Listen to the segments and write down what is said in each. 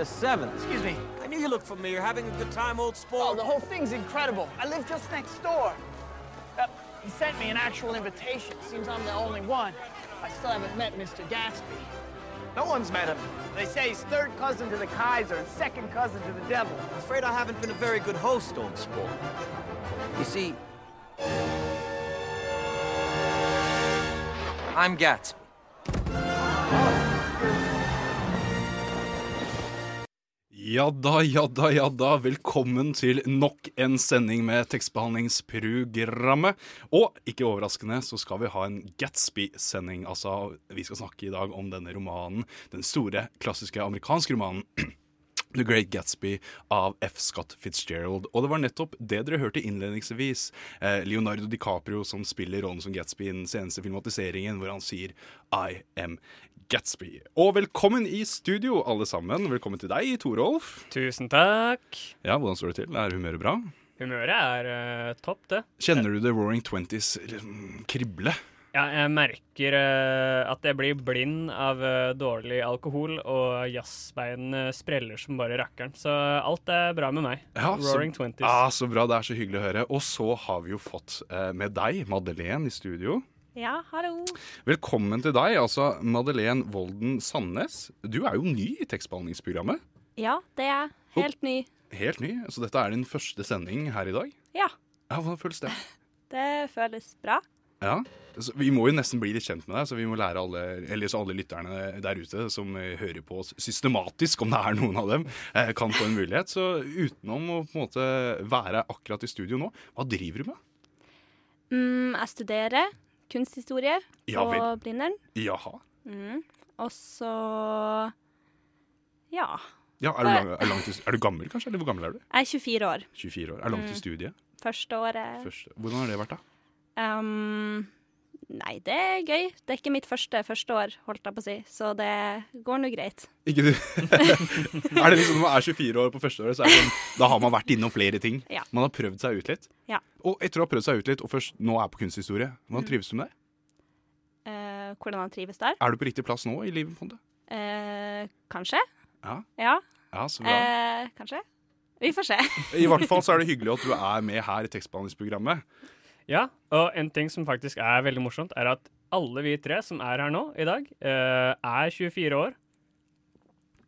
The 7th. Excuse me. I knew you looked familiar. You're having a good time, old sport? Oh, sport? the whole thing's incredible. I live just next door. Uh, he sent me an actual invitation. Seems I'm the only one. I still haven't met Mr. Gatsby. No one's met him. They say he's third cousin to the Kaiser and second cousin to the devil. I'm afraid I haven't been a very good host, old sport. You see, I'm Gatsby. Ja da, ja da, ja da. Velkommen til nok en sending med tekstbehandlingsprogrammet. Og ikke overraskende så skal vi ha en Gatsby-sending. Altså, vi skal snakke i dag om denne romanen, den store, klassiske amerikanske romanen. The Great Gatsby av F. Scott Fitzgerald. Og det var nettopp det dere hørte innledningsvis. Eh, Leonardo DiCaprio som spiller rollen som Gatsby i den seneste filmatiseringen, hvor han sier I am Gatsby. Og velkommen i studio, alle sammen. Velkommen til deg, Torolf. Tusen takk. Ja, hvordan står det til? Er humøret bra? Humøret er uh, topp, det. Kjenner du The Roaring Twenties liksom, krible? Ja, jeg merker uh, at jeg blir blind av uh, dårlig alkohol, og jazzbein eh, spreller som bare rakkeren. Så alt er bra med meg. Ja, Roaring Twenties. ah, så bra, det er så hyggelig å høre. Og så har vi jo fått med deg, Madeleine, i studio. Ja, hallo. Velkommen til deg, altså Madeleine Volden Sandnes. Du er jo ny i tekstbehandlingsprogrammet. Ja, det er jeg. Helt ny. Helt ny, så dette er din første sending her i dag. Ja, Ja, Hvordan føles det? det føles bra. Ja, så Vi må jo nesten bli litt kjent med deg, så vi må lære alle, eller så alle lytterne der ute som hører på oss systematisk, om det er noen av dem, eh, kan få en mulighet. Så utenom å på en måte være akkurat i studio nå, hva driver du med? Mm, jeg studerer kunsthistorie på ja, Blindern. Jaha. Mm. Og så Ja. Ja, er, du lang, er, langt er du gammel, kanskje? Eller hvor gammel er du? Jeg er 24 år. 24 år. Er langt mm. til studiet? Første året. Første. Hvordan har det vært, da? Um, nei, det er gøy. Det er ikke mitt første første år, holdt jeg på å si, så det går nå greit. Ikke du? er det liksom Når man er 24 år på første året, så er det sånn, da har man vært innom flere ting. Ja. Man har prøvd seg ut litt. Ja. Og etter å ha prøvd seg ut litt, og først nå er på kunsthistorie, hvordan Mm. trives du med det? Uh, hvordan han trives der? Er du på riktig plass nå i livet? på det? måte? Eh, kanskje? Ja. Ja. Ja, så bra. Uh, kanskje? Vi får se. I hvert fall så er det hyggelig at du er med her i tekstbehandlingsprogrammet. Ja, og en ting som faktisk er veldig morsomt, er at alle vi tre som er her nå i dag, uh, er 24 år.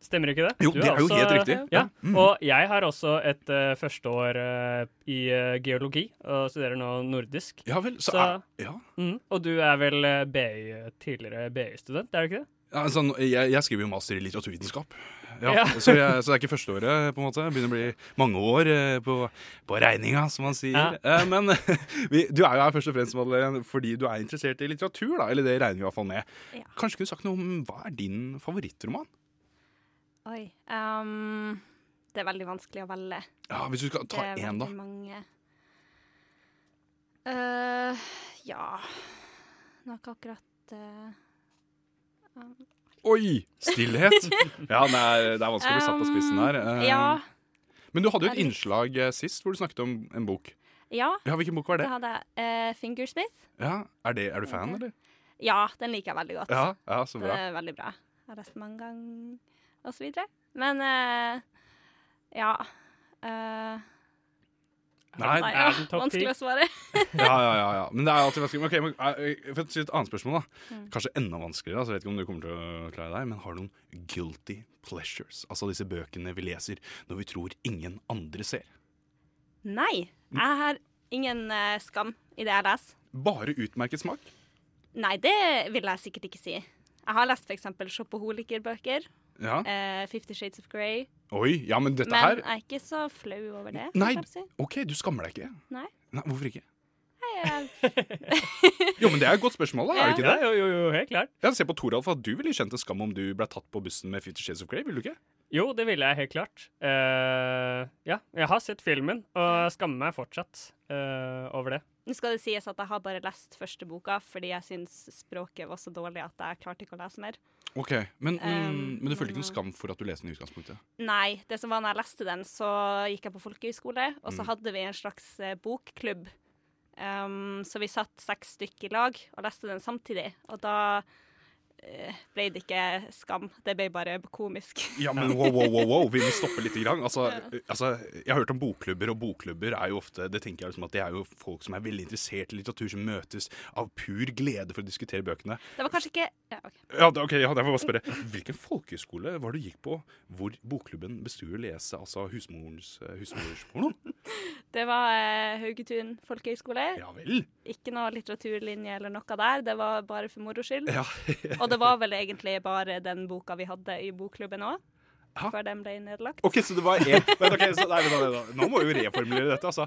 Stemmer ikke det? Jo, det er jo også- helt riktig. Ja, Mm. Og jeg har også et uh, førsteår uh, i uh, geologi, og studerer nå nordisk. Ja vel, så er- ja. mm, og du er vel eh, BI, tidligere BI-student, er du ikke det? Ja, sånn, jeg, jeg skriver jo master i litteraturvitenskap. Ja, Ja. Så, jeg, så det er ikke førsteåret, på en måte. Det begynner å bli mange år eh, på, på regninga, som man sier. Ja. Eh, Men vi, du er jo her først og fremst Madeleine, fordi du er interessert i litteratur, da. Eller det regner vi i hvert fall med. Ja. Kanskje kunne du sagt noe om hva er din favorittroman? Oi. Um, det er veldig vanskelig å velge. Ja, Hvis du skal ta Det er én, da. veldig Mange. Uh, ja Nok akkurat um, Oi! Stillhet. Ja, det er, det er vanskelig å bli satt på spissen her. Eh, ja. Men du hadde jo et innslag eh, sist hvor du snakket om en bok. Ja, Ja, Hvilken bok var det det? hadde jeg. Eh, Fingersmith. Ja, Er, det, er du fan, eller? Ja, den liker jeg veldig godt. Ja, ja, så Den bra. er veldig bra. Jeg har lest den mange ganger, og så videre. Men eh, ja eh, Nei, nei, ja, vanskelig å svare. ja, ja, ja, ja. Men det er alltid vanskelig. Okay, men, eh, For si et annet spørsmål, da. Mm. Kanskje enda vanskeligere. Altså, jeg vet ikke om du kommer til å klare deg, men har du noen guilty pleasures? Altså disse bøkene vi leser når vi tror ingen andre ser. Nei, jeg har ingen uh, skam i det jeg leser. Bare utmerket smak. Nei, det vil jeg sikkert ikke si. Jeg har lest f.eks. shopaholiker-bøker. Ja. eh, Fifty Shades of Grey. Oi, ja, men dette Men her jeg er ikke så flau over det. Nei, si. OK, du skammer deg ikke. Nei. Nei, Hvorfor ikke? Jo, men det er et godt spørsmål, da. Er det ikke det? Ja, jo, jo, helt klart. Ja, Se på Toralf, at du ville kjent en skam om du ble tatt på bussen med Fifty Shades of Grey, ville du ikke? Jo, det ville jeg helt klart. Uh, ja, jeg har sett filmen, og skammer meg fortsatt eh, over det. Nå skal det sies at jeg har bare lest første boka fordi jeg syns språket var så dårlig at jeg klarte ikke å lese mer. Ok, Men, men, Um, men du følte ikke noen skam for at du leste den i utgangspunktet? Nei, det som var når jeg leste den, så gikk jeg på folkehøyskole, og så Mm. hadde vi en slags eh, bokklubb. Um, så vi satt seks stykk i lag og leste den samtidig, og da ble det ikke skam. Det ble bare komisk. Ja, men wow, wow, wow, wow, vi må stoppe litt. Grann. Altså, altså, jeg har hørt om bokklubber, og bokklubber er jo ofte Det tenker jeg liksom at det er jo folk som er veldig interessert i litteratur, som møtes av pur glede for å diskutere bøkene. Det var kanskje ikke ja, ok. Ja, det- okay, ja, jeg får bare spørre Hvilken folkehøyskole var det du gikk på hvor bokklubben å lese altså husmorens, eh, husmorsporno? Det var eh, Haugetun folkehøgskole. Ja vel? Ikke noe litteraturlinje eller noe der. Det var bare for moro skyld. Ja. og det var vel egentlig bare den boka vi hadde i bokklubben òg, før den ble nedlagt. Ok, så det var én Men ok, så, nei, nei, nei, nei. Nå må vi jo reformulere dette. Altså,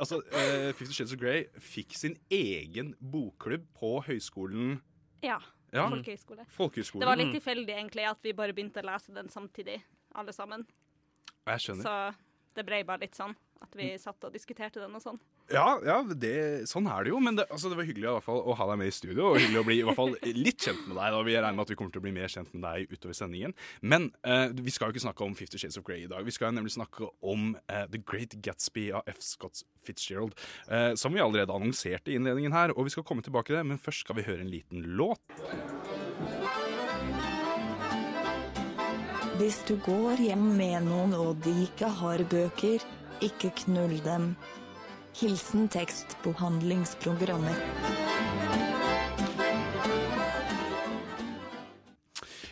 altså uh, Fifty Shades of Grey fikk sin egen bokklubb på høyskolen Ja. Ja. Folkehøyskole. Folkehøyskole. Det var litt tilfeldig egentlig at vi bare begynte å lese den samtidig, alle sammen. Jeg skjønner. Så det ble bare litt sånn at vi satt og diskuterte den og sånn. Ja, ja det, sånn er det jo. Men det, altså, det var hyggelig i hvert fall, å ha deg med i studio. Og hyggelig å bli i hvert fall litt kjent med deg. Da. Vi regner med at vi kommer til å bli mer kjent med deg utover sendingen. Men eh, vi skal jo ikke snakke om Fifty Shades of Grey i dag. Vi skal jo nemlig snakke om eh, The Great Gatsby av F. Scott Fitzgerald. Eh, som vi allerede annonserte i innledningen her. Og vi skal komme tilbake til det, men først skal vi høre en liten låt. Hvis du går hjem med noen og de ikke har bøker, ikke knull dem. Hilsen tekstbehandlingsprogrammer.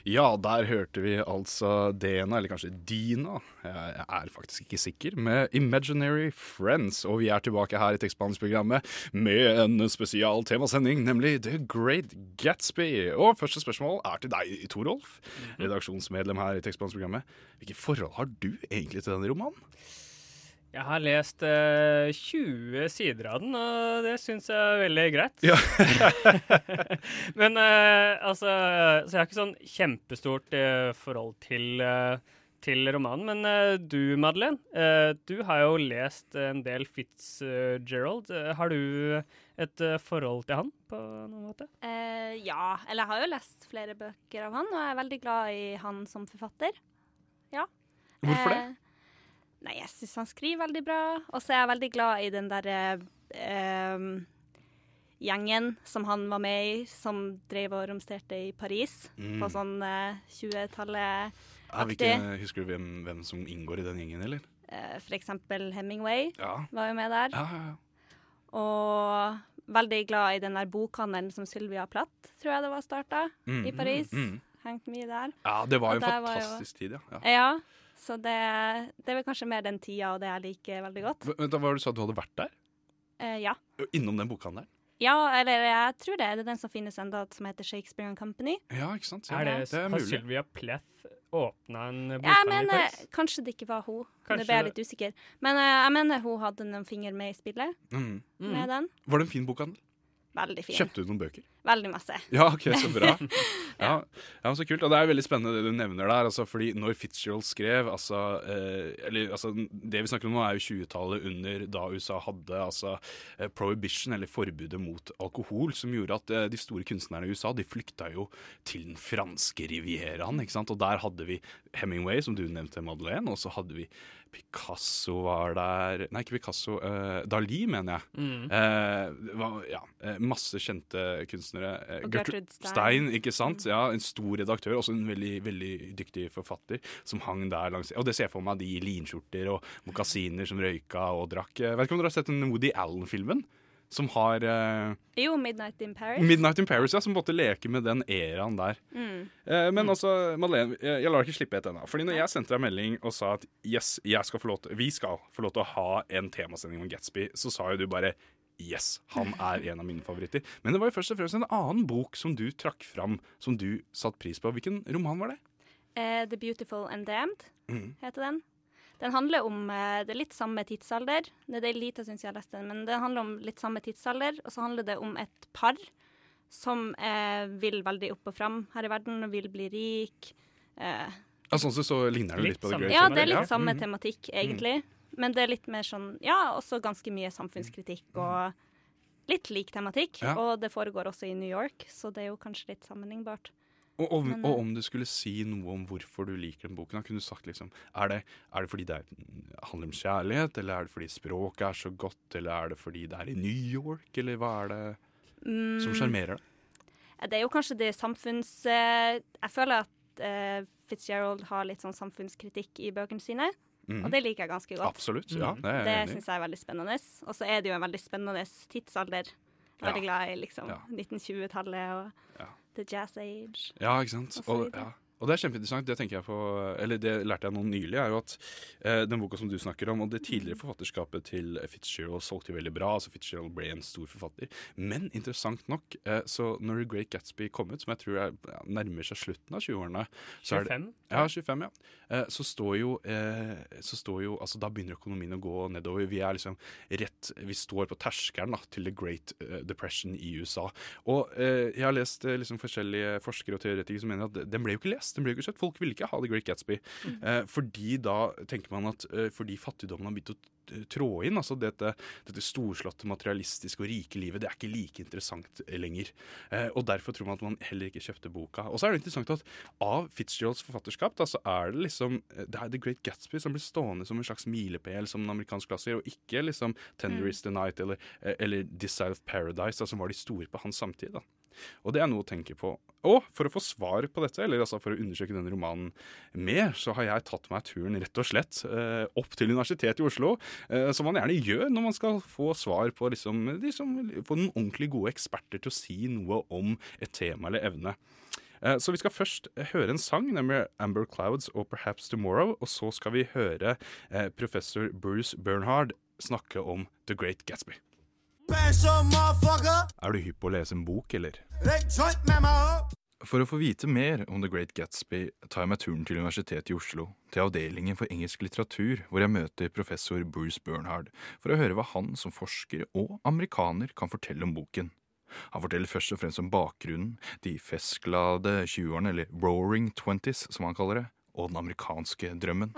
Ja, der hørte vi altså Dena, eller kanskje Dina, jeg er faktisk ikke sikker, med Imaginary Friends. Og vi er tilbake her i tekstbehandlingsprogrammet med en spesial temasending, nemlig The Great Gatsby. Og første spørsmål er til deg, Torolf, redaksjonsmedlem her i tekstbehandlingsprogrammet. Hvilke forhold har du egentlig til denne romanen? Jeg har lest eh, 20 sider av den, og det syns jeg er veldig greit. Ja. Men eh, altså Så jeg har ikke sånn kjempestort eh, forhold til, eh, til romanen. Men eh, du, Madeleine, eh, du har jo lest en del Fitzgerald. Har du et forhold til han på noen måte? Eh, ja, eller jeg har jo lest flere bøker av han, og jeg er veldig glad i han som forfatter. Ja. Hvorfor det? Eh, nei, jeg syns han skriver veldig bra. Og så er jeg veldig glad i den derre eh, gjengen som han var med i, som drev og romsterte i Paris Mm. på sånn eh, 20-tallet. Ja, hvilke, husker du hvem, hvem som inngår i den gjengen, eller? Eh, for eksempel Hemingway Ja. var jo med der. Ja, ja, ja. Og veldig glad i den der bokhandelen som Sylvia Platt, tror jeg det var starta, Mm, i Paris. mm. Hengt mye der. Ja, det var jo en fantastisk var jo- tid, ja. ja. Så det, det er vel kanskje mer den tida, og det jeg liker veldig godt. Men Vent, da, Hva var det du sa du hadde vært der? Eh, ja. Innom den bokhandelen? ja, eller jeg tror det. Det er den som finnes enda, som heter Shakespeare and Company. Ja, ikke sant? Ja, er det, det er har. Sylvia Pleth åpna en Ja, jeg mener, i Paris? kanskje det ikke var hun. Kanskje det ble jeg litt usikker. Men uh, jeg mener hun hadde noen finger med i spillet, Mm. med den. Var det en fin bokhandel? Veldig fin. Kjøpte du noen bøker? Veldig masse. Ja, ok, så bra. Ja, ja, så kult. Og det er veldig spennende det du nevner der. Altså, fordi når Fitzgerald skrev altså, eh, eller, altså, Det vi snakker om nå, er jo 20-tallet under da USA hadde altså, eh, prohibition, eller forbudet mot alkohol, som gjorde at eh, de store kunstnerne i USA de flykta jo til den franske rivieraen. ikke sant? Og der hadde vi Hemingway, som du nevnte, Madeleine, og så hadde vi Picasso var der Nei, ikke Picasso. eh, Dali, mener jeg. Mm. Eh, var, ja, eh, masse kjente kunstnere. Eh, Og Gertrude Gertrude Stein. Stein, ikke sant? Ja, En stor redaktør, også en veldig veldig dyktig forfatter, som hang der langs Og det ser jeg for meg de linskjorter og mokasiner som røyka og drakk. Jeg vet ikke om dere har sett den Woody Allen-filmen? Som har eh, Jo, Midnight in Paris. Midnight in Paris, ja, som måtte leke med den eraen der. Mm. Eh, men altså, Madeleine, jeg, jeg lar deg ikke slippe et ennå. Fordi når jeg sendte deg melding og sa at yes, skal til, vi skal få lov til å ha en temasending om Gatsby, så sa jo du bare yes, han er en av mine favoritter. Men det var jo først og fremst en annen bok som du trakk fram, som du satte pris på. Hvilken roman var det? Uh, The Beautiful and Damned mm. heter den. Den handler om eh, Det er litt samme tidsalder. Det er lite syns jeg har lest den, men det handler om litt samme tidsalder. Og så handler det om et par som eh, vil veldig opp og fram her i verden og vil bli rik. Eh, Ja, sånn sett så ligner det litt, på The Great ja, det er litt samme Mhm. tematikk, egentlig. Men det er litt mer sånn Ja, også ganske mye samfunnskritikk og litt lik tematikk. Ja. Og det foregår også i New York, så det er jo kanskje litt sammenlignbart. Og, og, Men, og eh, om du skulle si noe om hvorfor du liker den boken, da kunne du sagt liksom Er det, er det fordi det er, handler om kjærlighet, eller er det fordi språket er så godt, eller er det fordi det er i New York, eller hva er det som Mm. sjarmerer deg? Det er jo kanskje det samfunns... eh, jeg føler at eh, Fitzgerald har litt sånn samfunnskritikk i bøkene sine. Mhm. Og det liker jeg ganske godt. Absolutt, ja, det er jeg det syns jeg er veldig spennende. Og så er det jo en veldig spennende tidsalder. Jeg er Ja. veldig glad i liksom Ja. 1920-tallet og Ja. the jazz age. Ja, ikke sant. Og så Og. Og det er kjempeinteressant. Det tenker jeg på, eller det lærte jeg nå nylig, er jo at eh, den boka som du snakker om, og det tidligere forfatterskapet til Fitzgerald solgte jo veldig bra. altså Fitzgerald ble en stor forfatter. Men interessant nok, eh, så når The Great Gatsby kom ut, som jeg tror er, ja, nærmer seg slutten av 20-årene så er det- 25? Ja, 25, ja. Eh, så står jo, eh, så står jo altså Da begynner økonomien å gå nedover. Vi er liksom rett Vi står på terskelen til the great eh, depression i USA. Og eh, jeg har lest liksom forskjellige forskere og teoretikere som mener at den ble jo ikke lest. Den ble jo ikke sett. Folk ville ikke ha The Great Gatsby. Eh, fordi da tenker man at eh, fordi fattigdommen har begynt å t- trå inn, altså dette, dette storslåtte, materialistiske og rike livet, det er ikke like interessant lenger. Eh, og derfor tror man at man heller ikke kjøpte boka. Og så er det interessant at av Fitzgeralds forfatterskap, da, så er det liksom eh, Det er The Great Gatsby som blir stående som en slags milepæl som en amerikansk klassiker, og ikke liksom Tender Mm. Is The Night eller, eh, eller This Side of Paradise, da, som var de store på hans samtid. da. Og det er noe å tenke på. Og for å få svar på dette, eller altså for å undersøke denne romanen mer, så har jeg tatt meg turen rett og slett eh, opp til Universitetet i Oslo, eh, som man gjerne gjør når man skal få svar på liksom, liksom, få noen ordentlig gode eksperter til å si noe om et tema eller evne. Eh, Så vi skal først høre en sang, nemlig Amber Clouds og Perhaps Tomorrow. Og så skal vi høre professor Bruce Bernhard snakke om The Great Gatsby. Er du hypp på å lese en bok, eller? For å få vite mer om The Great Gatsby tar jeg meg turen til Universitetet i Oslo, til avdelingen for engelsk litteratur, hvor jeg møter professor Bruce Bernhard, for å høre hva han som forsker og amerikaner kan fortelle om boken. Han forteller først og fremst om bakgrunnen, de festglade 20-årene, eller roaring twenties, som han kaller det, og den amerikanske drømmen.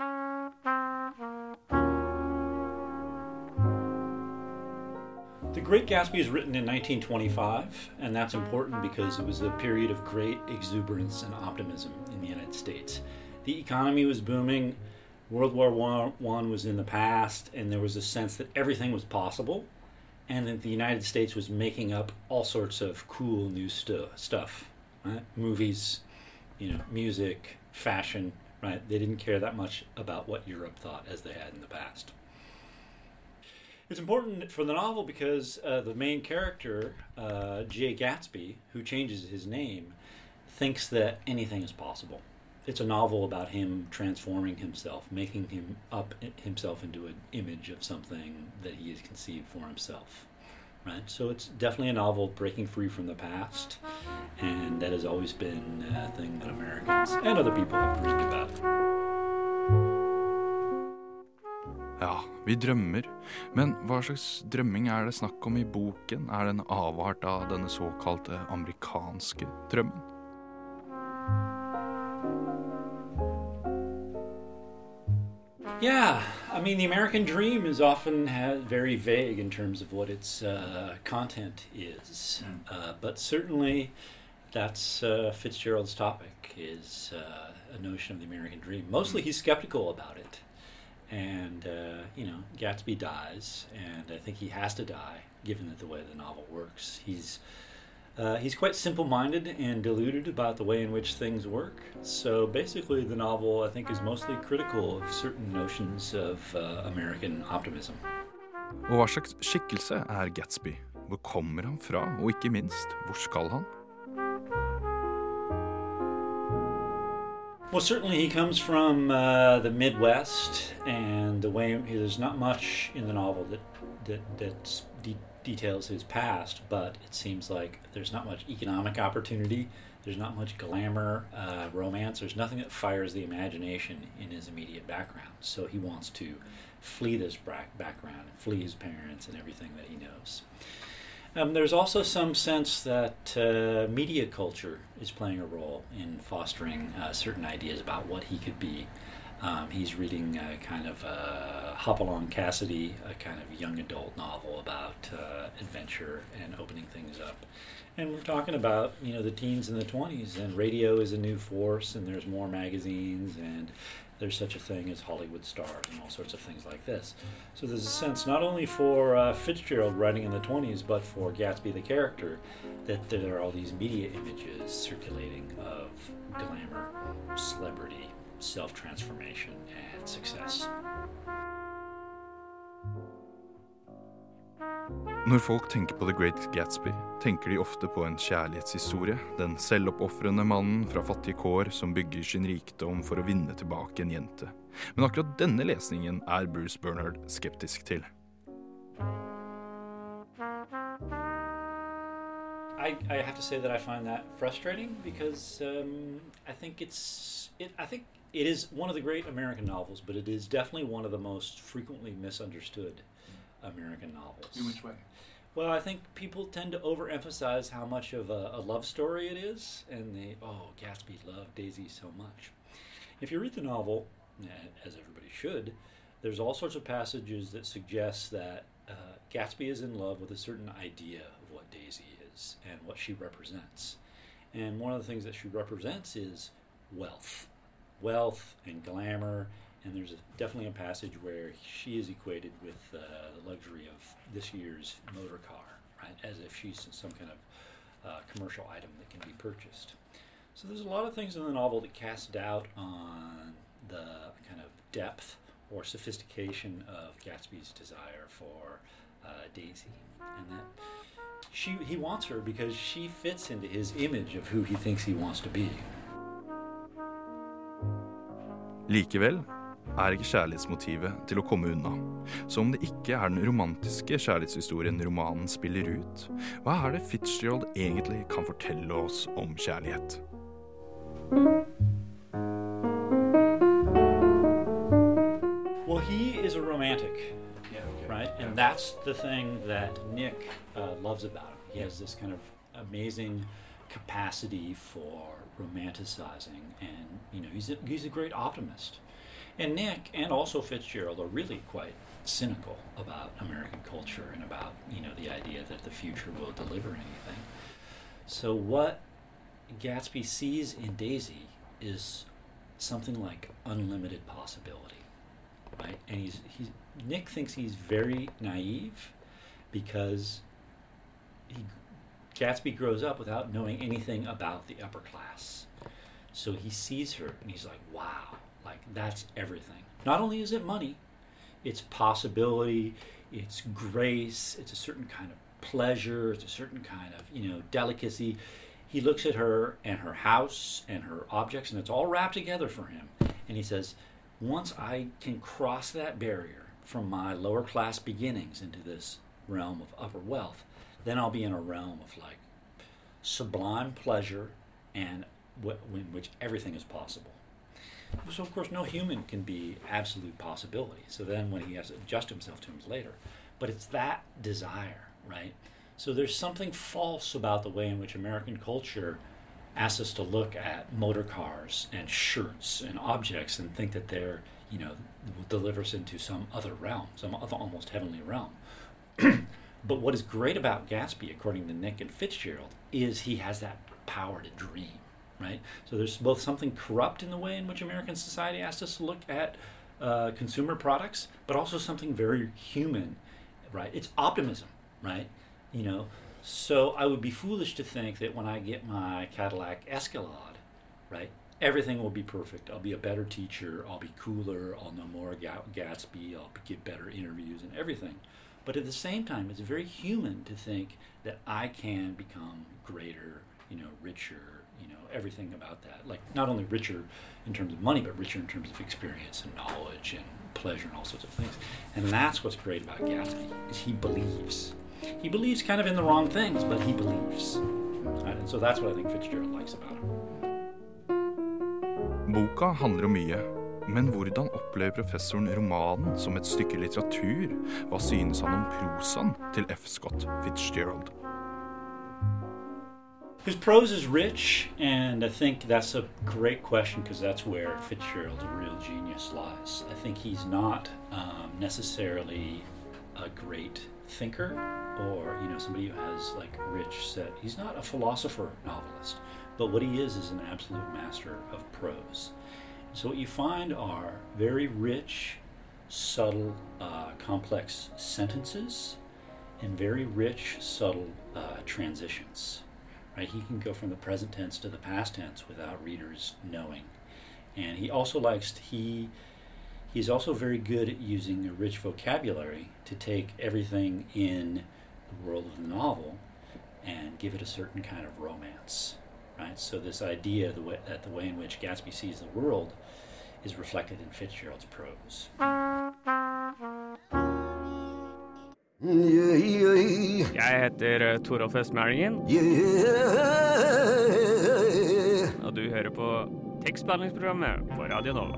The Great Gatsby is written in 1925, and that's important because it was a period of great exuberance and optimism in the United States. The economy was booming, World War One was in the past, and there was a sense that everything was possible, and that the United States was making up all sorts of cool new stu- stuff, right? Movies, you know, music, fashion, right? They didn't care that much about what Europe thought as they had in the past. It's important for the novel because uh, the main character, uh, Gatsby, who changes his name, thinks that anything is possible. It's a novel about him transforming himself, making him up himself into an image of something that he has conceived for himself. Right, so it's definitely a novel breaking free from the past, and that has always been a thing that Americans and other people have dreamed about. Ja, vi drømmer. Men hva slags drømming er det snakk om i boken? Er det en avart av denne såkalte amerikanske drømmen? Yeah, I mean, the American dream is often very vague in terms of what its uh, content is, uh, but certainly that's uh, Fitzgerald's topic is uh, a notion of the American dream. Mostly, he's skeptical about it, and uh, you know, Gatsby dies, and I think he has to die given that the way the novel works. He's uh, he's quite simple-minded and deluded about the way in which things work. So basically, the novel I think is mostly critical of certain notions of uh, American optimism. Og hva slags er Gatsby? Hvor kommer han fra, og ikke minst, hvor skal han? Well, certainly he comes from uh, the Midwest, and the way there's not much in the novel that that that de- details his past, but it seems like there's not much economic opportunity There's not much glamour, uh, romance. There's nothing that fires the imagination in his immediate background. So he wants to flee this background, flee his parents and everything that he knows. Um, there's also some sense that uh, media culture is playing a role in fostering uh, certain ideas about what he could be. Um, he's reading a kind of uh, Hopalong Cassidy, a kind of young adult novel about uh, adventure and opening things up. And we're talking about you know the teens and the 20s, and radio is a new force, and there's more magazines, and there's such a thing as Hollywood stars and all sorts of things like this. So there's a sense not only for uh, Fitzgerald writing in the 20s, but for Gatsby the character, that there are all these media images circulating of glamour, celebrity, self transformation, and success. Når folk tenker på The Great Gatsby, tenker de ofte på en kjærlighetshistorie. Den selvoppofrende mannen fra fattige kår som bygger sin rikdom for å vinne tilbake en jente. Men akkurat denne lesningen er Bruce Bernhard skeptisk til. I, I have to say that I find that frustrating because um, I think it's it, I think it is one of the great American novels, but it is definitely one of the most frequently misunderstood American novels. In which way? Well, I think people tend to overemphasize how much of a, a love story it is, and they oh Gatsby loved Daisy so much. If you read the novel, eh, as everybody should, there's all sorts of passages that suggest that uh, Gatsby is in love with a certain idea of what Daisy is and what she represents. And one of the things that she represents is wealth, wealth and glamour. And there's a, definitely a passage where she is equated with uh, the luxury of this year's motor car, right? As if she's some kind of uh, commercial item that can be purchased. So there's a lot of things in the novel that cast doubt on the kind of depth or sophistication of Gatsby's desire for uh, Daisy, and that she he wants her because she fits into his image of who he thinks he wants to be. Likevel er ikke kjærlighetsmotivet til å komme unna. Så om det ikke er den romantiske kjærlighetshistorien romanen spiller ut, hva er det Fitzgerald egentlig kan fortelle oss om kjærlighet? Well, he is a romantic, right? And that's the thing that Nick uh, loves about him. He has this kind of amazing capacity for romanticizing, and you know, he's a, he's a great optimist. And Nick and also Fitzgerald are really quite cynical about American culture and about you know the idea that the future will deliver anything. So what Gatsby sees in Daisy is something like unlimited possibility, right? And he's he's Nick thinks he's very naive because he Gatsby grows up without knowing anything about the upper class. So he sees her and he's like, wow, like that's everything. Not only is it money, it's possibility, it's grace, it's a certain kind of pleasure, it's a certain kind of, you know, delicacy. He looks at her and her house and her objects, and it's all wrapped together for him. And he says, once I can cross that barrier from my lower class beginnings into this realm of upper wealth, then I'll be in a realm of like sublime pleasure and w- in which everything is possible. So, of course, no human can be absolute possibility. So then, when he has to adjust himself to him later, but it's that desire, right? So there's something false about the way in which American culture asks us to look at motor cars and shirts and objects and think that they're, you know, deliver us into some other realm, some other almost heavenly realm. but what is great about Gatsby, according to Nick and Fitzgerald, is he has that power to dream, right? So there's both something corrupt in the way in which American society asks us to look at uh, consumer products, but also something very human, right? It's optimism, right? You know, so I would be foolish to think that when I get my Cadillac Escalade, right, everything will be perfect. I'll be a better teacher. I'll be cooler. I'll know more Ga- Gatsby. I'll get better interviews and everything. But at the same time, it's very human to think that I can become greater, you know, richer, you know, everything about that. Like not only richer in terms of money, but richer in terms of experience and knowledge and pleasure and all sorts of things. And that's what's great about Gatsby is he believes. He believes kind of in the wrong things, but he believes. Right? And so that's what I think Fitzgerald likes about him. Boka handler om mye, men hvordan opplever professoren romanen som et stykke litteratur? Hva synes han om prosaen til F. Scott Fitzgerald? His prose is rich, and I think that's a great question because that's where Fitzgerald's real genius lies. I think he's not um, necessarily a great thinker or you know somebody who has like rich set. He's not a philosopher novelist, but what he is is an absolute master of prose. So what you find are very rich, subtle, uh, complex sentences, and very rich, subtle uh, transitions. Right? He can go from the present tense to the past tense without readers knowing. And he also likes to, he he's also very good at using a rich vocabulary to take everything in the world of the novel and give it a certain kind of romance. Right? So this idea the way, that the way in which Gatsby sees the world is reflected in Fitzgerald's prose. Jeg heter eh, Torolf Østmælingen. Og du hører på tekstbehandlingsprogrammet på Radio Nova.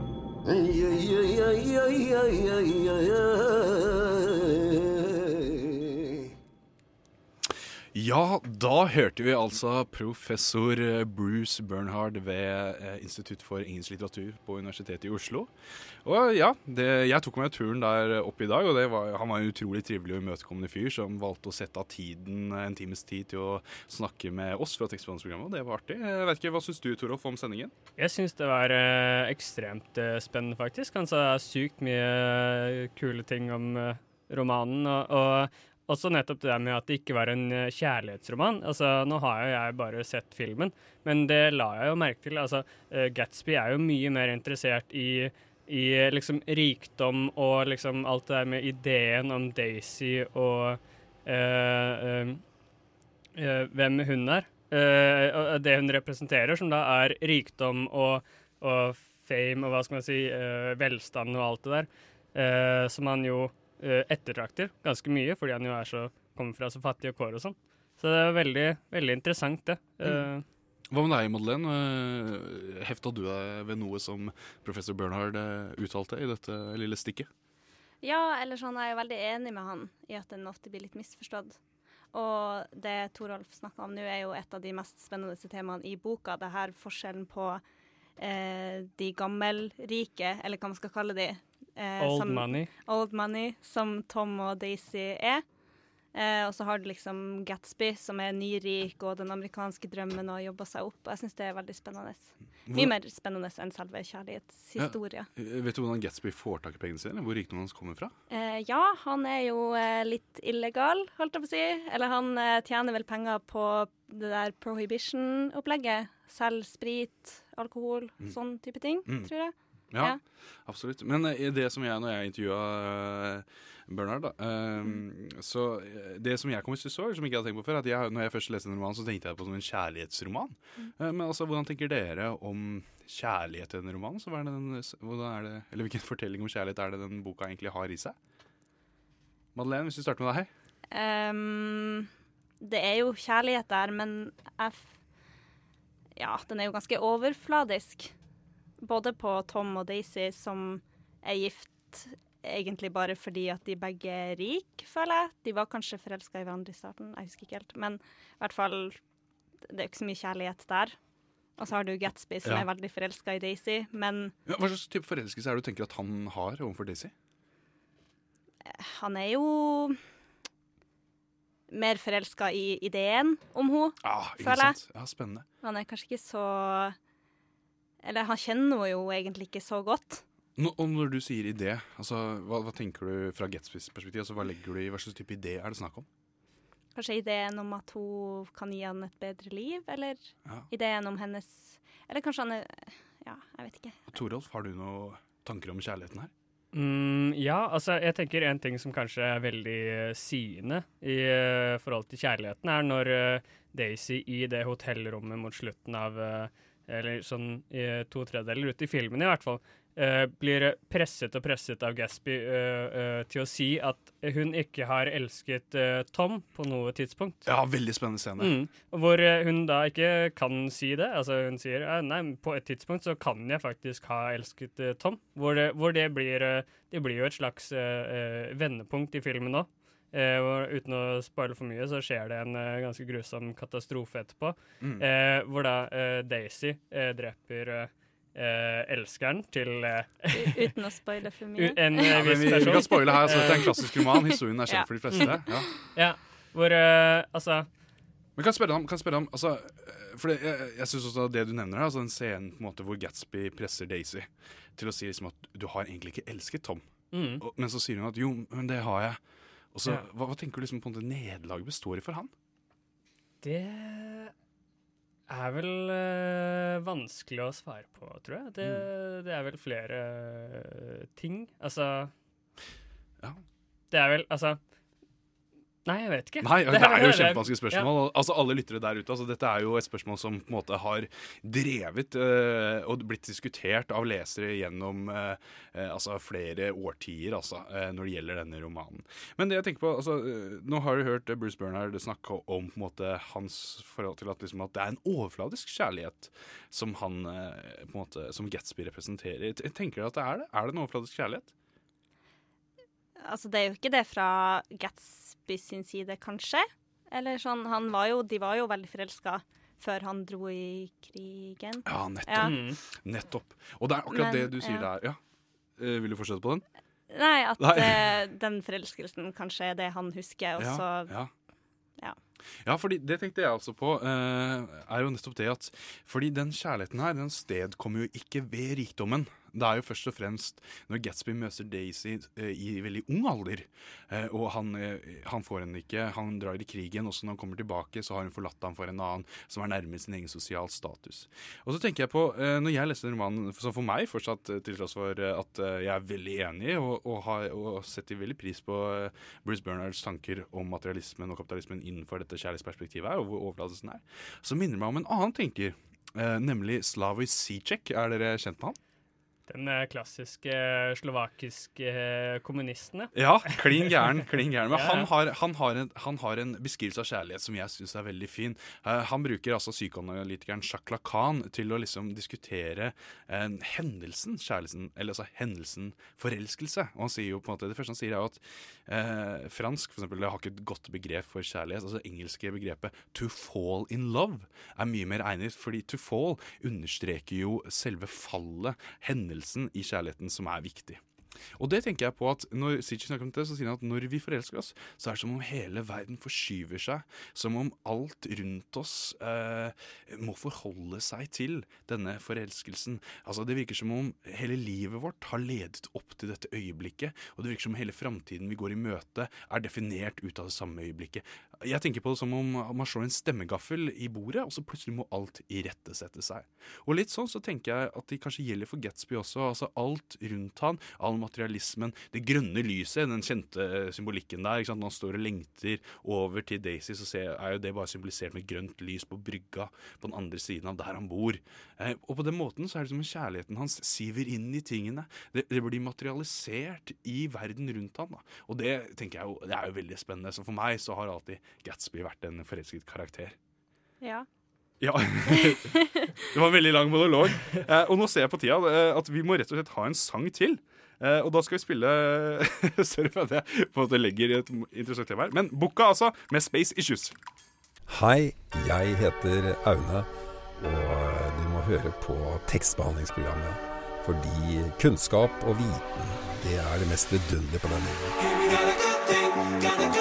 Ja, da hørte vi altså professor eh, Bruce Bernhard ved eh, Institutt for engelsk litteratur på Universitetet i Oslo. Og ja, det, jeg tok meg turen der opp i dag, og var, han var en utrolig trivelig og imøtekommende fyr som valgte å sette av tiden, en times tid til å snakke med oss fra tekstbehandlingsprogrammet, og det var artig. Jeg vet ikke, Hva syns du, Torolf, om sendingen? Jeg syns det var eh, ekstremt eh, spennende, faktisk. Han sa sykt mye eh, kule ting om eh, romanen. Og, og også nettopp det der med at det ikke var en eh, kjærlighetsroman. Altså, Nå har jo jeg bare sett filmen, men det la jeg jo merke til. Altså, eh, Gatsby er jo mye mer interessert i, i eh, liksom rikdom og liksom alt det der med ideen om Daisy og øh, øh, hvem hun er. Og det hun representerer, som da er rikdom og, og fame og hva skal man si, velstand og alt det der, som han jo ettertrakter ganske mye, fordi han jo er så, kommer fra så fattige kår og sånn. Så det er veldig, veldig interessant, det. Eh, Hva med deg, Madeleine? Eh, Hefta du deg ved noe som professor Bernhard eh, uttalte i dette lille stikket? Ja, eller sånn, jeg er veldig enig med han i at den ofte blir litt misforstått. Og det Torolf snakker om nå, er jo et av de mest spennende temaene i boka. Det her forskjellen på eh, de gammelrike, eller hva man skal kalle de. Eh, Old som- money. Old money, som Tom og Daisy er. Eh, og så har du liksom Gatsby, som er nyrik, og den amerikanske drømmen og jobber seg opp. Og jeg syns det er veldig spennende. Mye mer spennende enn selve kjærlighetshistoria. Ja. Eh, Vet du hvordan Gatsby får tak i pengene sine? Hvor rikdommen hans kommer fra? Eh, ja, han er jo eh, litt illegal, holdt jeg på å si. Eller han eh, tjener vel penger på det der prohibition-opplegget. Selger sprit, alkohol, Mm. sånn type ting, Mm. tror jeg. Ja, absolutt. Men eh, det som jeg, når jeg intervjua Bernhard, da eh, Så eh, det som jeg kom i stuss over, som ikke jeg hadde tenkt på før, at jeg, når jeg først leste en roman, så tenkte jeg på som en kjærlighetsroman. Eh, men altså, hvordan tenker dere om kjærlighet i en roman? Så er det den, hvordan er det, eller hvilken fortelling om kjærlighet er det den boka egentlig har i seg? Madeleine, hvis vi starter med deg. Um, det er jo kjærlighet der, men jeg Ja, den er jo ganske overfladisk. Både på Tom og Daisy, som er gift egentlig bare fordi at de begge er rike, føler jeg. De var kanskje forelska i hverandre i starten, jeg husker ikke helt. Men i hvert fall, det er ikke så mye kjærlighet der. Og så har du Gatsby, som Ja. er veldig forelska i Daisy, men Ja, hva slags type forelskelse er det du tenker at han har overfor Daisy? han er jo mer forelska i ideen om henne, Ah, føler jeg. sant? Ja, spennende. Han er kanskje ikke så Eller han kjenner henne jo egentlig ikke så godt. Nå, og når du sier idé, altså, hva, hva tenker du fra Gatsbys perspektiv? Altså, hva legger du i hva slags type idé er det snakk om? Kanskje ideen om at hun kan gi han et bedre liv, eller Ja. ideen om hennes Eller kanskje han er Ja, jeg vet ikke. Og Torolf, har du noen tanker om kjærligheten her? Mm, ja, altså jeg tenker en ting som kanskje er veldig syende sigende i uh, forhold til kjærligheten, er når uh, Daisy i det hotellrommet mot slutten av, eh, eller sånn i to tredeler ut i filmen i hvert fall, Uh, blir presset og presset av Gatsby uh, uh, til å si at hun ikke har elsket Tom på noe tidspunkt. Ja, veldig spennende scene. Mm. Hvor hun da ikke kan si det. Altså Hun sier nei, på et tidspunkt så kan jeg faktisk ha elsket Tom. Hvor det, hvor det blir Det blir jo et slags vendepunkt i filmen nå. Eh, og uten å spoile for mye, så skjer det en eh, ganske grusom katastrofe etterpå. Mm. Eh, hvor da eh, Daisy eh, dreper eh, elskeren til eh, uten å spoile for mye. En Ja, men viss vi, vi kan spoile her, så dette er en klassisk roman. Historien er kjent Ja. for de fleste. Ja. Ja, hvor eh, Altså Men kan jeg spørre om, kan jeg spørre om altså, for det, Jeg, jeg synes også det du nevner, her, altså den scenen på en måte hvor Gatsby presser Daisy til å si liksom at du har egentlig ikke elsket Tom. Mm. Og, men så sier hun at jo, men det har jeg. Og så, Ja. hva, hva tenker du liksom på om det nederlaget består i for han? Det er vel øh, vanskelig å svare på, tror jeg. Det, Mm. det er vel flere øh, ting. Altså Ja. Det er vel Altså Nei, jeg vet ikke. Nei, det er jo kjempevanskelig spørsmål. Ja. Altså Alle lyttere der ute, altså dette er jo et spørsmål som på en måte har drevet uh, og blitt diskutert av lesere gjennom uh, uh, altså flere årtier, altså, når det gjelder denne romanen. Men det jeg tenker på, altså, nå har du hørt Bruce Bernhard snakke om på en måte hans forhold til at, liksom, at det er en overfladisk kjærlighet som han på en måte, som Gatsby representerer. Tenker du at det er det? Er det en overfladisk kjærlighet? Altså, det er jo ikke det fra Gatsby sin side, kanskje. Eller sånn, han var jo, de var jo veldig forelska før han dro i krigen. Ja, nettopp. Ja. Mm. Nettopp. Og det er akkurat Men, det du sier ja. der. Ja. Uh, vil du fortsette på den? Nei, at Nei. eh, den forelskelsen kanskje er det han husker, og så ja. ja. Ja, fordi det tenkte jeg også på, Uh, er jo nettopp det at Fordi den kjærligheten her, den sted kommer jo ikke ved rikdommen. Det er jo først og fremst når Gatsby møter Daisy eh, i veldig ung alder, eh, og han, eh, han får henne ikke, han drar i krigen, og så når han kommer tilbake, så har hun forlatt ham for en annen som er nærmere sin egen sosial status. Og så tenker jeg på, eh, når jeg leste romanen, som for meg fortsatt, eh, til tross for eh, at jeg er veldig enig, og, og, har, og setter veldig pris på Bruce Bernhards tanker om materialismen og kapitalismen innenfor dette kjærlighetsperspektivet her, og hvor overlatelsen er, så minner det meg om en annen tenker, nemlig Slavoj Zizek. Er dere kjent med han? Den eh, klassiske slovakiske eh, kommunisten, ja. Klin gæren. klin gæren. Men Ja, ja. han har, han, har en, han har en beskrivelse av kjærlighet som jeg syns er veldig fin. Uh, han bruker altså psykoanalytikeren Jacques Lacan til å liksom diskutere uh, hendelsen kjærligheten, eller altså hendelsen forelskelse. Og han sier jo på en måte, Det første han sier, er jo at uh, fransk for eksempel, har ikke et godt begrep for kjærlighet. altså engelske begrepet 'to fall in love' er mye mer egnet, fordi 'to fall' understreker jo selve fallet, hendelsen i kjærligheten, som er viktig. Og det tenker jeg på at når Sitch snakker om det, så sier han at når vi forelsker oss, så er det som om hele verden forskyver seg. Som om alt rundt oss eh, må forholde seg til denne forelskelsen. Altså Det virker som om hele livet vårt har ledet opp til dette øyeblikket. Og det virker som om hele framtiden vi går i møte, er definert ut av det samme øyeblikket. Jeg tenker på det som om man slår en stemmegaffel i bordet, og så plutselig må alt irettesette seg. Og litt sånn så tenker jeg at det kanskje gjelder for Gatsby også. altså Alt rundt han, all materialismen, det grønne lyset, den kjente symbolikken der. ikke sant? Når han står og lengter over til Daisy, så er jo det bare symbolisert med grønt lys på brygga på den andre siden av der han bor. Eh, og på den måten så er det som om kjærligheten hans siver inn i tingene. Det, det blir materialisert i verden rundt han. da. Og det tenker jeg jo, det er jo veldig spennende. Så for meg så har alltid Gatsby vært en forelsket karakter. Ja. Ja. det var en veldig lang monolog. Eh, og nå ser jeg på tida eh, at vi må rett og slett ha en sang til. Eh, og da skal vi spille Sorry for at jeg på en måte legger et interessant tema her. Men Boka, altså, med Space Issues. Hei, jeg heter Aune, og du må høre på tekstbehandlingsprogrammet. Fordi kunnskap og viten, det er det mest vidunderlige på denne jorden.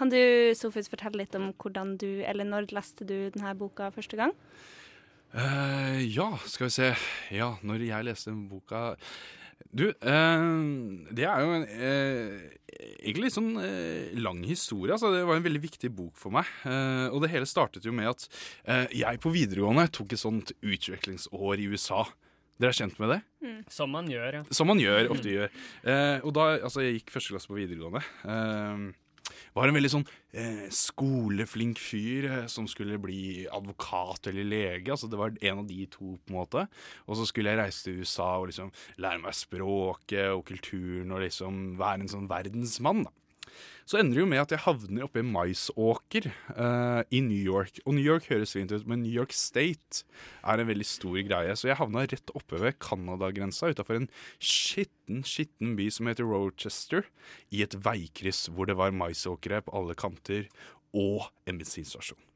Kan du, Sofus, fortelle litt om hvordan du, eller når leste du denne boka første gang? Uh, ja, skal vi se. Ja, når jeg leste den boka Du, uh, det er jo en uh, egentlig litt sånn lang historie. Altså, det var en veldig viktig bok for meg. Eh, og det hele startet jo med at eh, jeg på videregående tok et sånt utviklingsår i USA. Dere er kjent med det? Som man gjør, ja. Som man gjør, ofte gjør. Eh, og da, altså Jeg gikk første klasse på videregående. Eh, var en veldig sånn eh, skoleflink fyr eh, som skulle bli advokat eller lege. Altså Det var en av de to, på en måte. Og så skulle jeg reise til USA og liksom lære meg språket og kulturen og liksom være en sånn verdensmann. da. Så ender det jo med at jeg havner oppe i maisåker uh, i New York. Og New York høres fint ut, men New York State er en veldig stor greie. Så jeg havna rett oppe ved Canada-grensa, utafor en skitten, skitten by som heter Rochester, i et veikryss hvor det var maisåkre på alle kanter, og en bensinstasjon.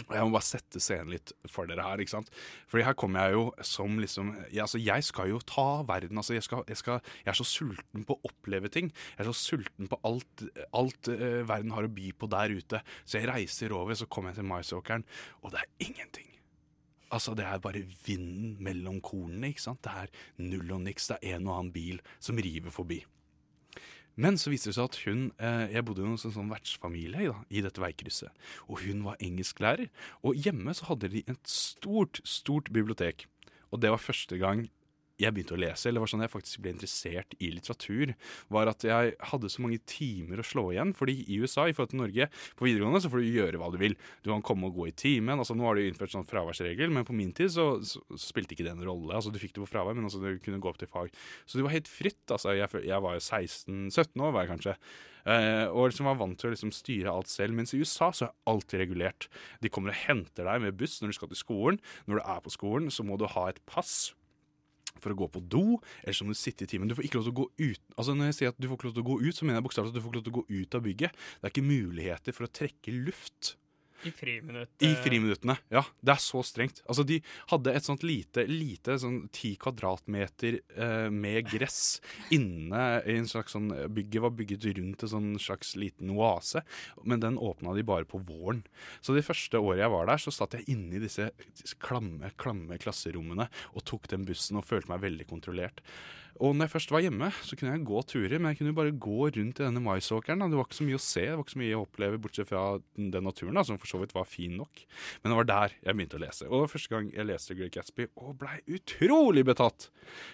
Og jeg må bare sette scenen litt for dere her. ikke sant? Fordi her kommer jeg jo som liksom jeg, altså jeg skal jo ta verden. altså jeg, skal, jeg, skal, jeg er så sulten på å oppleve ting. Jeg er så sulten på alt, alt uh, verden har å by på der ute. Så jeg reiser over, så kommer jeg til maisåkeren, og det er ingenting. Altså, Det er bare vinden mellom kornene. ikke sant? Det er null og niks. Det er en og annen bil som river forbi. Men så viste det seg at hun eh, Jeg bodde jo hos en sånn vertsfamilie da, i dette veikrysset. Og hun var engelsklærer. Og hjemme så hadde de et stort, stort bibliotek. Og det var første gang jeg begynte å lese, eller var sånn jeg faktisk ble interessert i litteratur, var at jeg hadde så mange timer å slå igjen. fordi i USA, i forhold til Norge, på videregående så får du gjøre hva du vil. Du kan komme og gå i timen. altså Nå har de innført sånn fraværsregel, men på min tid så, så, så spilte ikke det en rolle. altså Du fikk det på fravær, men altså du kunne gå opp til fag. Så det var helt fritt. altså Jeg, jeg var jo 16-17 år, var jeg kanskje. Uh, og liksom var vant til å liksom styre alt selv. Mens i USA så er alt regulert. De kommer og henter deg med buss når du skal til skolen. Når du er på skolen, så må du ha et pass for å gå på do, eller så må du sitte i timen. Du får ikke lov til å gå ut Altså Når jeg sier at du får ikke lov til å gå ut, så mener jeg bokstavelig at du får ikke lov til å gå ut av bygget. Det er ikke muligheter for å trekke luft. I friminuttene. I eh, friminuttene. Ja, det er så strengt. Altså, de hadde et sånt lite, lite sånn ti kvadratmeter eh, med gress inne i en slags sånn Bygget var bygget rundt en sånn slags liten oase, men den åpna de bare på våren. Så det første året jeg var der, så satt jeg inne i disse klamme, klamme klasserommene og tok den bussen og følte meg veldig kontrollert. Og når jeg først var hjemme, så kunne jeg gå turer, men jeg kunne jo bare gå rundt i denne maisåkeren. Det var ikke så mye å se, det var ikke så mye å oppleve, bortsett fra den naturen, da, som for så vidt var fin nok. Men det var der jeg begynte å lese. Og det var første gang jeg leste Great Gatsby, og blei utrolig betatt.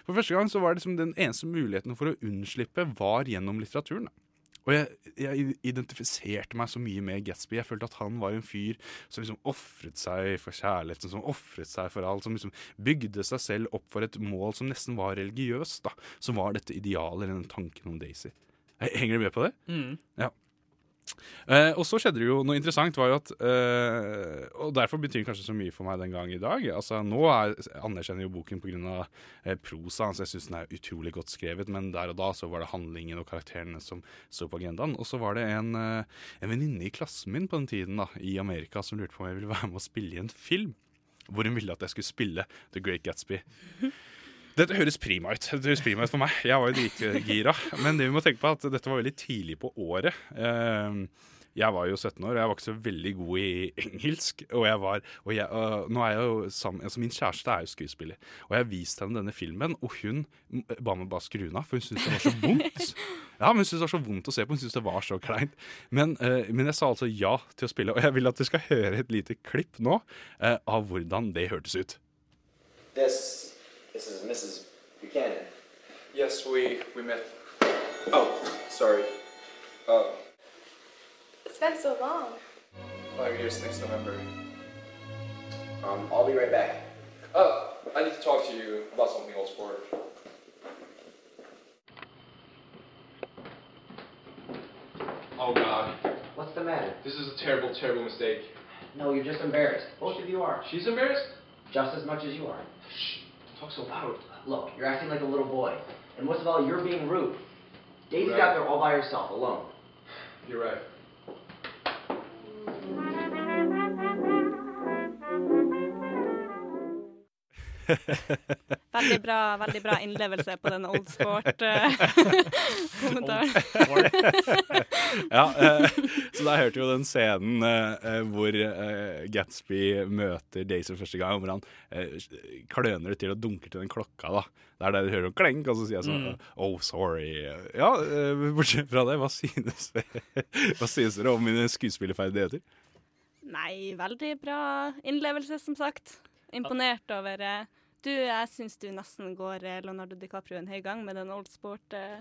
For første gang så var det liksom den eneste muligheten for å unnslippe var gjennom litteraturen. da. Og jeg, jeg identifiserte meg så mye med Gatsby. Jeg følte at han var en fyr som liksom ofret seg for kjærligheten, som ofret seg for alt. Som liksom bygde seg selv opp for et mål som nesten var religiøst. da, Som var dette idealet, eller den tanken om Daisy. Henger du med på det? Mm. Ja. Eh, og så skjedde det jo noe interessant, var jo at eh, Og derfor betyr det kanskje så mye for meg den gang i dag. Altså Nå er, anerkjenner jo boken pga. Eh, prosa, så jeg syns den er utrolig godt skrevet, men der og da så var det handlingen og karakterene som sto på agendaen. Og så var det en, eh, en venninne i klassen min på den tiden da, i Amerika som lurte på om jeg ville være med å spille i en film. Hvor hun ville at jeg skulle spille The Great Gatsby. Dette høres prima ut. Dette høres prima ut for meg. Jeg var jo dritgira. Men det vi må tenke på er at dette var veldig tidlig på året. Eh, Jeg var jo 17 år, og jeg var ikke så veldig god i engelsk. Og jeg var, og jeg, og nå er jeg jo sammen, altså Min kjæreste er jo skuespiller, og jeg viste henne denne filmen, og hun ba meg bare skru den av, for hun syntes det var så vondt. Ja, men Hun syntes det var så vondt å se på, hun syntes det var så kleint. Men, uh, men jeg sa altså ja til å spille, og jeg vil at du skal høre et lite klipp nå uh, av hvordan det hørtes ut. This, this is Mrs. Buchanan. Yes, we we met. Oh, sorry. Uh, It's been so long. five years next November. Um, I'll be right back. Oh, I need to talk to you about something else for. Oh God. What's the matter? This is a terrible, terrible mistake. No, you're just embarrassed. Both of you are. She's embarrassed? Just as much as you are. Shh. Talk so loud. Look, you're acting like a little boy. And most of all, you're being rude. Daisy's Right. out there all by herself, alone. You're right. Veldig bra, veldig bra innlevelse på den old sport-kommentaren. ja, eh, så da hørte vi jo den scenen eh, eh, hvor eh, Gatsby møter Daisy første gang, hvor han eh, kløner det til og dunker til den klokka. da. Det er der du hører klenk, og så sier jeg sånn Mm. Oh, sorry. Ja, eh, bortsett fra det, hva synes, hva synes dere om mine skuespillerferdigheter? Nei, veldig bra innlevelse, som sagt. Imponert over eh, Du, jeg syns du nesten går eh, Leonardo DiCaprio en høy gang med den old sport. eh.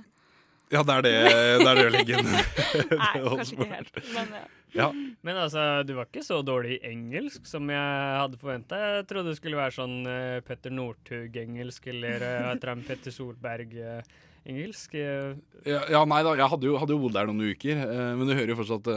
Ja, det er det, det, er det å legge inn. Nei, kanskje ikke helt. Men ja. Ja. Men altså, du var ikke så dårlig i engelsk som jeg hadde forventa. Jeg trodde det skulle være sånn uh, Petter Northug-engelsk eller uh, Petter Solberg-engelsk. Ja, ja, nei da, jeg hadde jo, hadde jo bodd der noen uker, uh, men du hører jo fortsatt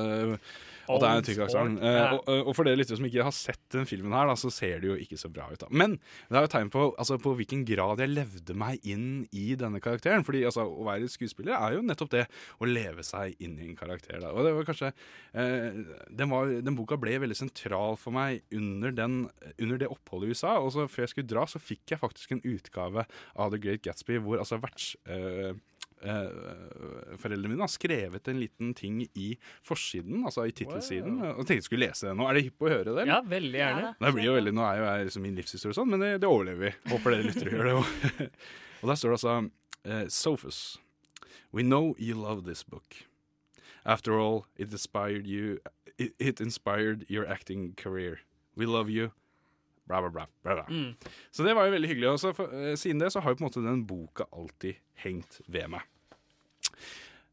at det er en tykk aksent. Old og, og for dere lyttere som ikke har sett den filmen her, da, så ser det jo ikke så bra ut. da. Men det er jo tegn på, altså, på hvilken grad jeg levde meg inn i denne karakteren. Fordi altså, å være skuespiller er jo nettopp det å leve seg inn i en karakter. Da. Og det var kanskje uh, den, var, den boka ble veldig sentral for meg under, den, under det oppholdet i USA. Og så før jeg skulle dra, så fikk jeg faktisk en utgave av The Great Gatsby hvor altså verts... Eh, eh, foreldrene mine har skrevet en liten ting i forsiden, altså i tittelsiden. Wow. Og tenkte jeg skulle lese det nå. Er det hypp på å høre det? eller? Ja, veldig gjerne. Det blir jo veldig, Nå er jo jeg liksom min livshistorie og sånn, men det, det overlever vi. Håper dere lytter og gjør det òg. og der står det altså eh, Sophus. We know you love this book. After all, it inspired you It, it inspired your acting career. We love you. Bla, bla, bla. bla, bla. Mm. Så det var jo veldig hyggelig. Og uh, siden det så har jo på en måte den boka alltid hengt ved meg.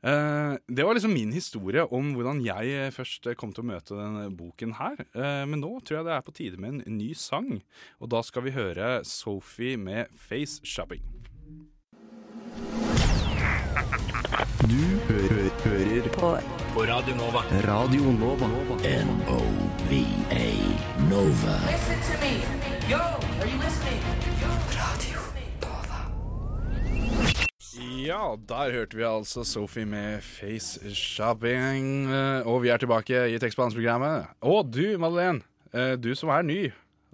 Uh, det var liksom min historie om hvordan jeg eh, først kom til å møte denne boken her. Uh, men nå tror jeg det er på tide med en ny sang. Og da skal vi høre Sophie med 'Face Shopping'. Du hører på, på Radio Nova. Radio Nova. N-O-V-A Nova. Listen to me. Yo, are you listening? Radio Ja, der hørte vi altså Sophie med 'Face Shopping'. Eh, Og vi er tilbake i tekstbehandlingsprogrammet. Og du, Madeleine. eh, Du som er ny.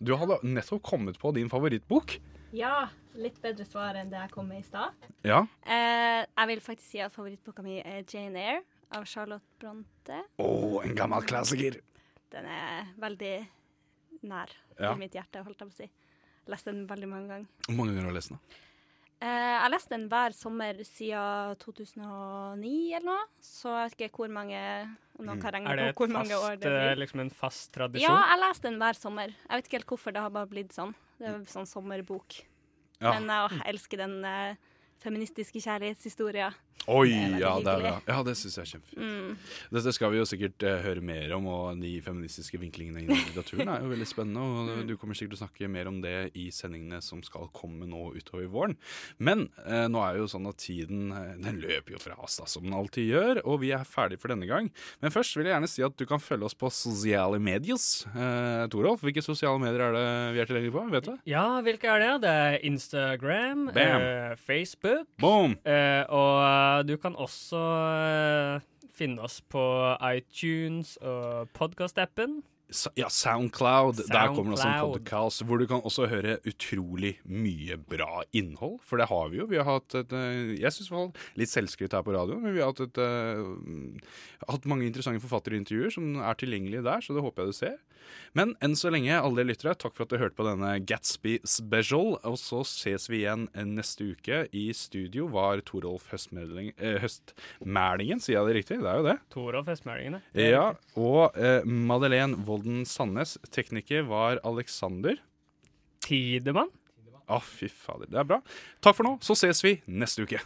Du hadde nettopp kommet på din favorittbok. ja, litt bedre svar enn det jeg kom med i stad. Ja. Eh, jeg vil faktisk si at favorittboka mi er Jane Eyre av Charlotte Bronte. Å, en gammel klassiker. Den er veldig nær Ja. i mitt hjerte, holdt jeg på å si. Leste den veldig mange ganger. Hvor mange ganger har du lest den? Eh, jeg har lest den hver sommer siden 2009 eller noe, så jeg vet ikke hvor mange om noen kan regne Mm. Er det på hvor mange år det eh, blir. liksom en fast tradisjon? Ja, jeg leser den hver sommer. Jeg vet ikke helt hvorfor det har bare blitt sånn. Det er sånn sommerbok. Men jeg elsker den eh, feministiske kjærlighetshistoria. Oi, Det ja, det, er, bra. ja, det syns jeg er kjempefint. Mm. Dette skal vi jo sikkert eh, høre mer om, og de feministiske vinklingene i litteraturen er jo veldig spennende. Og du kommer sikkert til å snakke mer om det i sendingene som skal komme nå utover våren. Men eh, nå er jo sånn at tiden eh, den løper jo fra oss, da, som den alltid gjør, og vi er ferdig for denne gang. Men først vil jeg gjerne si at du kan følge oss på sosiale medier. Eh, Torolf, hvilke sosiale medier er det vi er tilgjengelige på? Vet du? Ja, hvilke er det? Det er Instagram, eh, Facebook Boom! eh, Og eh, du kan også eh, finne oss på iTunes og podkast-appen. Ja, Soundcloud. Der kommer det også en podkast hvor du kan også høre utrolig mye bra innhold. For det har vi jo. Vi har hatt et eh, Jeg syns litt selvskryt her på radioen, men vi har hatt, et, uh, hatt mange interessante forfatterintervjuer som er tilgjengelige der, så det håper jeg du ser. Men enn så lenge, alle lyttere, takk for at dere hørte på denne Gatsby special. Og så ses vi igjen neste uke. I studio var Torolf Høstmæling- eh, Høstmælingen, sier jeg det riktig? Det er jo det. Torolf Høstmælingen, Ja, og eh, Madeleine Halden Sandnes. Tekniker var Alexander. Tidemann. Å, ah, fy fader. Det er bra. Takk for nå, så ses vi neste uke.